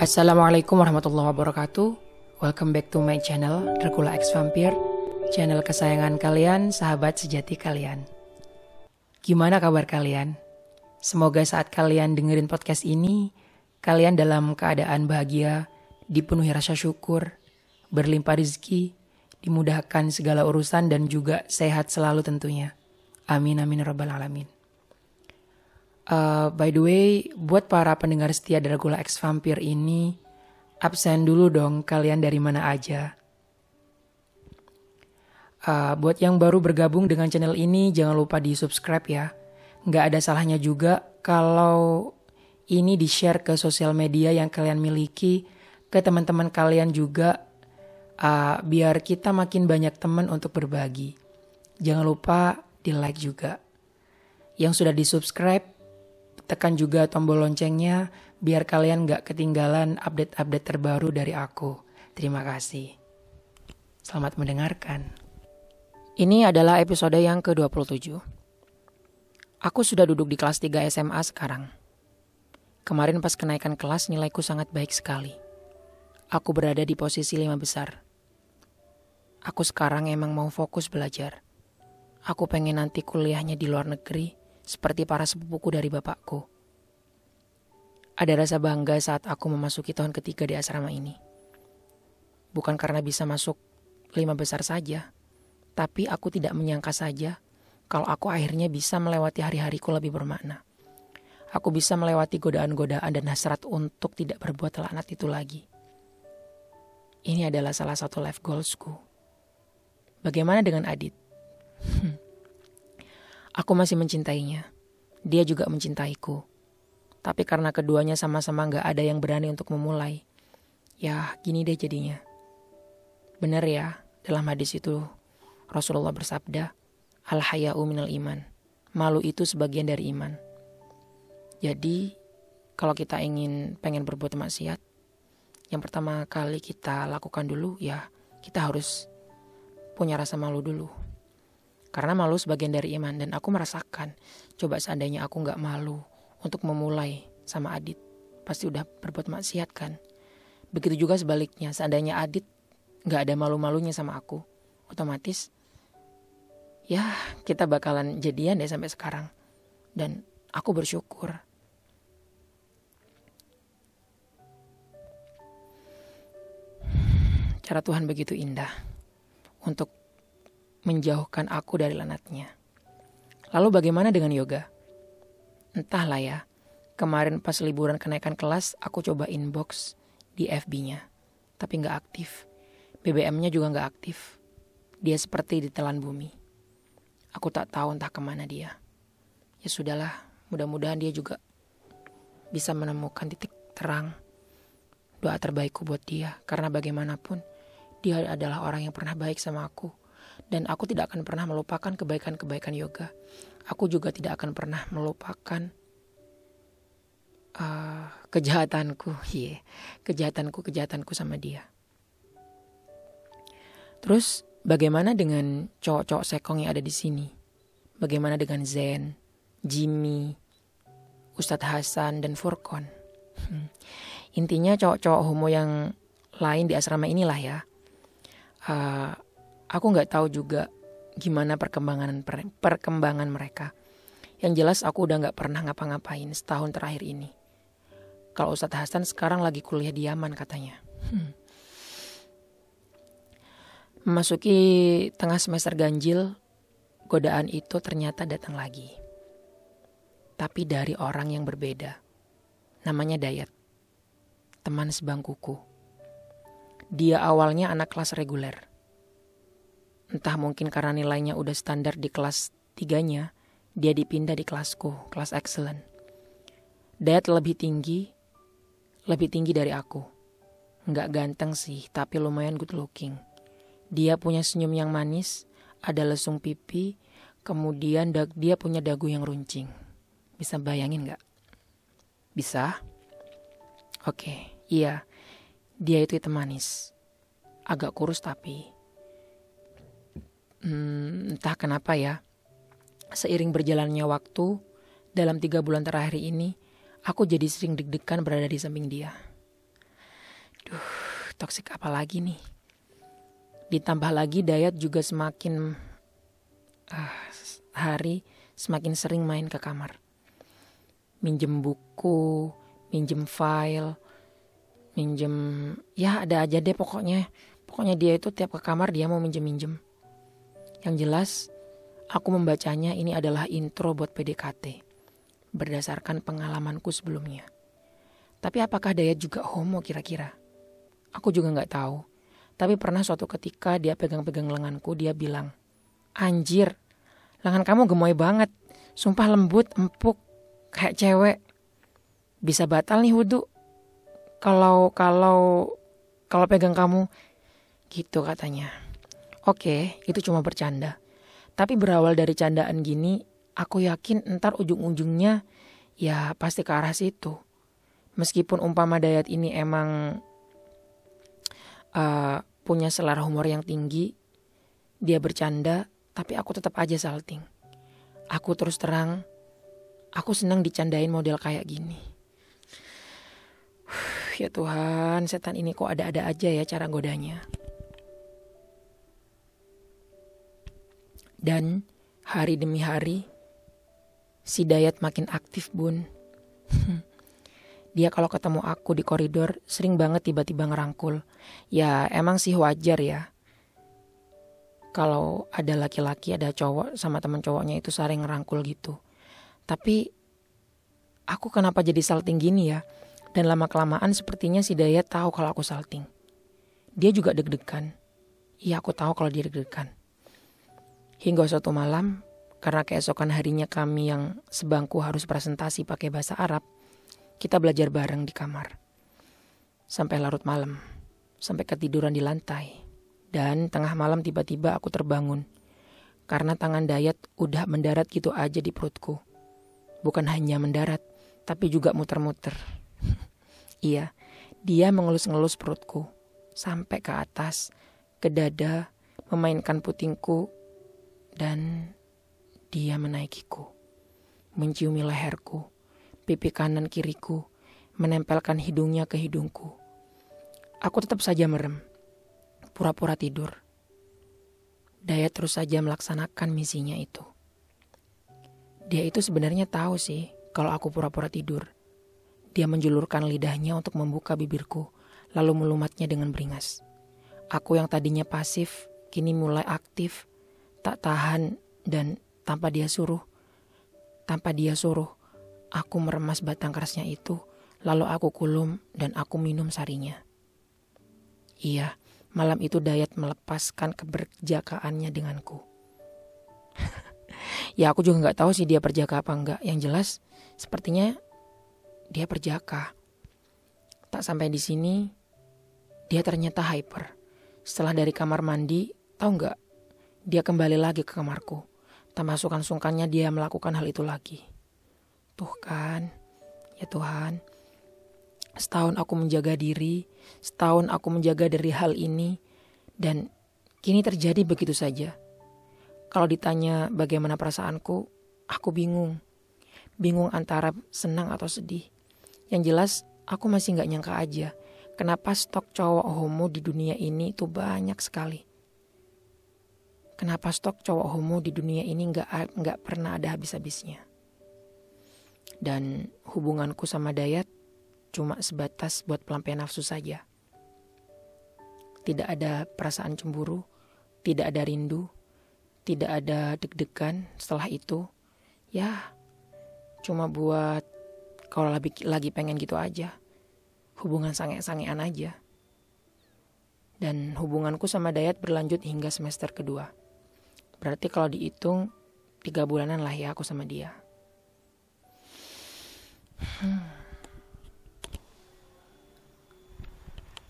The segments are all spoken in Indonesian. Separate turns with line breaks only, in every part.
Assalamualaikum warahmatullahi wabarakatuh. Welcome back to my channel Dracula X Vampire. Channel kesayangan kalian, sahabat sejati kalian. Gimana kabar kalian? Semoga saat kalian dengerin podcast ini Kalian dalam keadaan bahagia Dipenuhi rasa syukur Berlimpah rezeki Dimudahkan segala urusan dan juga sehat selalu tentunya. Amin amin rabbal alamin Uh, by the way, buat para pendengar setia Dracula X Vampire ini, absen dulu dong kalian dari mana aja. Uh, buat yang baru bergabung dengan channel ini, jangan lupa di subscribe ya. Nggak ada salahnya juga kalau ini di share ke sosial media yang kalian miliki, ke teman-teman kalian juga, uh, biar kita makin banyak teman untuk berbagi. Jangan lupa di like juga. Yang sudah di subscribe, tekan juga tombol loncengnya biar kalian gak ketinggalan update-update terbaru dari aku. Terima kasih. Selamat mendengarkan. Ini adalah episode yang ke-27. Aku sudah duduk di kelas 3 SMA sekarang. Kemarin pas kenaikan kelas nilaiku sangat baik sekali. Aku berada di posisi lima besar. Aku sekarang emang mau fokus belajar. Aku pengen nanti kuliahnya di luar negeri seperti para sepupuku dari bapakku. Ada rasa bangga saat aku memasuki tahun ketiga di asrama ini. Bukan karena bisa masuk lima besar saja, tapi aku tidak menyangka saja kalau aku akhirnya bisa melewati hari-hariku lebih bermakna. Aku bisa melewati godaan-godaan dan hasrat untuk tidak berbuat laknat itu lagi. Ini adalah salah satu life goalsku. Bagaimana dengan Adit? Hmm. Aku masih mencintainya. Dia juga mencintaiku. Tapi karena keduanya sama-sama gak ada yang berani untuk memulai. Ya gini deh jadinya. Benar ya, dalam hadis itu Rasulullah bersabda, Al-haya'u minal iman. Malu itu sebagian dari iman. Jadi, kalau kita ingin pengen berbuat maksiat, yang pertama kali kita lakukan dulu ya kita harus punya rasa malu dulu. Karena malu sebagian dari iman dan aku merasakan. Coba seandainya aku nggak malu untuk memulai sama Adit. Pasti udah berbuat maksiat kan. Begitu juga sebaliknya. Seandainya Adit nggak ada malu-malunya sama aku. Otomatis ya kita bakalan jadian deh sampai sekarang. Dan aku bersyukur. Cara Tuhan begitu indah untuk menjauhkan aku dari lanatnya. Lalu bagaimana dengan yoga? Entahlah ya, kemarin pas liburan kenaikan kelas aku coba inbox di FB-nya, tapi nggak aktif. BBM-nya juga nggak aktif. Dia seperti ditelan bumi. Aku tak tahu entah ke mana dia. Ya sudahlah, mudah-mudahan dia juga bisa menemukan titik terang. Doa terbaikku buat dia, karena bagaimanapun dia adalah orang yang pernah baik sama aku dan aku tidak akan pernah melupakan kebaikan-kebaikan yoga. Aku juga tidak akan pernah melupakan uh, kejahatanku, yeah. kejahatanku, kejahatanku sama dia. Terus bagaimana dengan cowok-cowok sekong yang ada di sini? Bagaimana dengan Zen, Jimmy, Ustadz Hasan, dan Furkon? Intinya cowok-cowok homo yang lain di asrama inilah ya. Uh, Aku nggak tahu juga gimana perkembangan perkembangan mereka. Yang jelas aku udah nggak pernah ngapa-ngapain setahun terakhir ini. Kalau Ustadz Hasan sekarang lagi kuliah di Yaman katanya. Hmm. Memasuki tengah semester ganjil, godaan itu ternyata datang lagi. Tapi dari orang yang berbeda. Namanya Dayat. Teman sebangkuku. Dia awalnya anak kelas reguler Entah mungkin karena nilainya udah standar di kelas tiganya, dia dipindah di kelasku, kelas excellent. Dad lebih tinggi, lebih tinggi dari aku. Nggak ganteng sih, tapi lumayan good looking. Dia punya senyum yang manis, ada lesung pipi, kemudian dia punya dagu yang runcing. Bisa bayangin nggak? Bisa? Oke, iya. Dia itu hitam manis. Agak kurus tapi hmm, entah kenapa ya, seiring berjalannya waktu, dalam tiga bulan terakhir ini, aku jadi sering deg-degan berada di samping dia. Duh, toksik apa lagi nih? Ditambah lagi Dayat juga semakin uh, hari semakin sering main ke kamar. Minjem buku, minjem file, minjem ya ada aja deh pokoknya. Pokoknya dia itu tiap ke kamar dia mau minjem-minjem. Yang jelas aku membacanya ini adalah intro buat PDKT berdasarkan pengalamanku sebelumnya. Tapi apakah Dayat juga homo kira-kira? Aku juga nggak tahu. Tapi pernah suatu ketika dia pegang-pegang lenganku, dia bilang, Anjir, lengan kamu gemoy banget. Sumpah lembut, empuk, kayak cewek. Bisa batal nih wudhu. Kalau, kalau, kalau pegang kamu. Gitu katanya. Oke, itu cuma bercanda. Tapi berawal dari candaan gini, aku yakin ntar ujung-ujungnya ya pasti ke arah situ. Meskipun umpama Dayat ini emang uh, punya selera humor yang tinggi, dia bercanda, tapi aku tetap aja salting. Aku terus terang, aku senang dicandain model kayak gini. ya Tuhan, setan ini kok ada-ada aja ya cara godanya. Dan hari demi hari, Si Dayat makin aktif bun. Dia kalau ketemu aku di koridor sering banget tiba-tiba ngerangkul. Ya emang sih wajar ya. Kalau ada laki-laki ada cowok sama teman cowoknya itu sering ngerangkul gitu. Tapi aku kenapa jadi salting gini ya? Dan lama kelamaan sepertinya si Dayat tahu kalau aku salting. Dia juga deg-degan. Iya aku tahu kalau dia deg-degan. Hingga suatu malam karena keesokan harinya kami yang sebangku harus presentasi pakai bahasa Arab, kita belajar bareng di kamar. Sampai larut malam, sampai ketiduran di lantai. Dan tengah malam tiba-tiba aku terbangun. Karena tangan Dayat udah mendarat gitu aja di perutku. Bukan hanya mendarat, tapi juga muter-muter. iya, dia mengelus-ngelus perutku. Sampai ke atas, ke dada, memainkan putingku, dan dia menaikiku, menciumi leherku, pipi kanan kiriku, menempelkan hidungnya ke hidungku. Aku tetap saja merem, pura-pura tidur. Daya terus saja melaksanakan misinya itu. Dia itu sebenarnya tahu sih kalau aku pura-pura tidur. Dia menjulurkan lidahnya untuk membuka bibirku, lalu melumatnya dengan beringas. Aku yang tadinya pasif, kini mulai aktif, tak tahan dan tanpa dia suruh. Tanpa dia suruh, aku meremas batang kerasnya itu, lalu aku kulum dan aku minum sarinya. Iya, malam itu Dayat melepaskan keberjakaannya denganku. ya aku juga nggak tahu sih dia perjaka apa enggak. Yang jelas, sepertinya dia perjaka. Tak sampai di sini, dia ternyata hyper. Setelah dari kamar mandi, tahu nggak? Dia kembali lagi ke kamarku. Tak masukkan sungkannya dia melakukan hal itu lagi. Tuh kan, ya Tuhan. Setahun aku menjaga diri, setahun aku menjaga dari hal ini, dan kini terjadi begitu saja. Kalau ditanya bagaimana perasaanku, aku bingung. Bingung antara senang atau sedih. Yang jelas, aku masih nggak nyangka aja. Kenapa stok cowok homo di dunia ini itu banyak sekali kenapa stok cowok homo di dunia ini nggak nggak pernah ada habis-habisnya. Dan hubunganku sama Dayat cuma sebatas buat pelampian nafsu saja. Tidak ada perasaan cemburu, tidak ada rindu, tidak ada deg-degan setelah itu. Ya, cuma buat kalau lagi, lagi pengen gitu aja. Hubungan sange-sangean aja. Dan hubunganku sama Dayat berlanjut hingga semester kedua. Berarti kalau dihitung tiga bulanan lah ya aku sama dia. Hmm.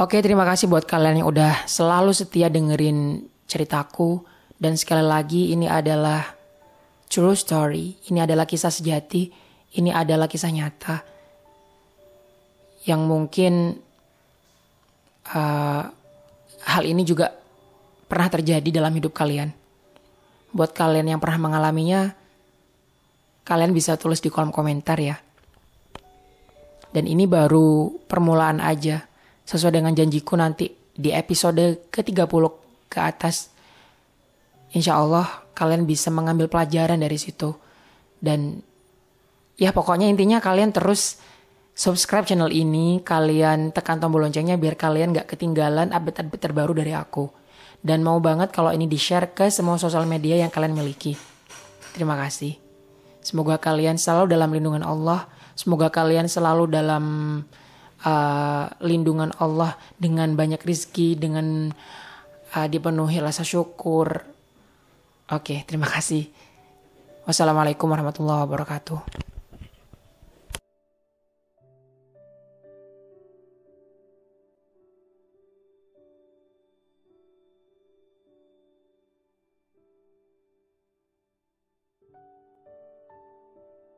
Oke, terima kasih buat kalian yang udah selalu setia dengerin ceritaku. Dan sekali lagi ini adalah true story. Ini adalah kisah sejati. Ini adalah kisah nyata. Yang mungkin uh, hal ini juga pernah terjadi dalam hidup kalian. Buat kalian yang pernah mengalaminya, kalian bisa tulis di kolom komentar ya. Dan ini baru permulaan aja. Sesuai dengan janjiku nanti di episode ke-30 ke atas. Insya Allah kalian bisa mengambil pelajaran dari situ. Dan ya pokoknya intinya kalian terus subscribe channel ini. Kalian tekan tombol loncengnya biar kalian gak ketinggalan update-update terbaru dari aku. Dan mau banget kalau ini di-share ke semua sosial media yang kalian miliki. Terima kasih. Semoga kalian selalu dalam lindungan Allah Semoga kalian selalu dalam uh, lindungan Allah dengan banyak rizki, dengan uh, dipenuhi rasa syukur. Oke, terima kasih. Wassalamualaikum warahmatullahi wabarakatuh.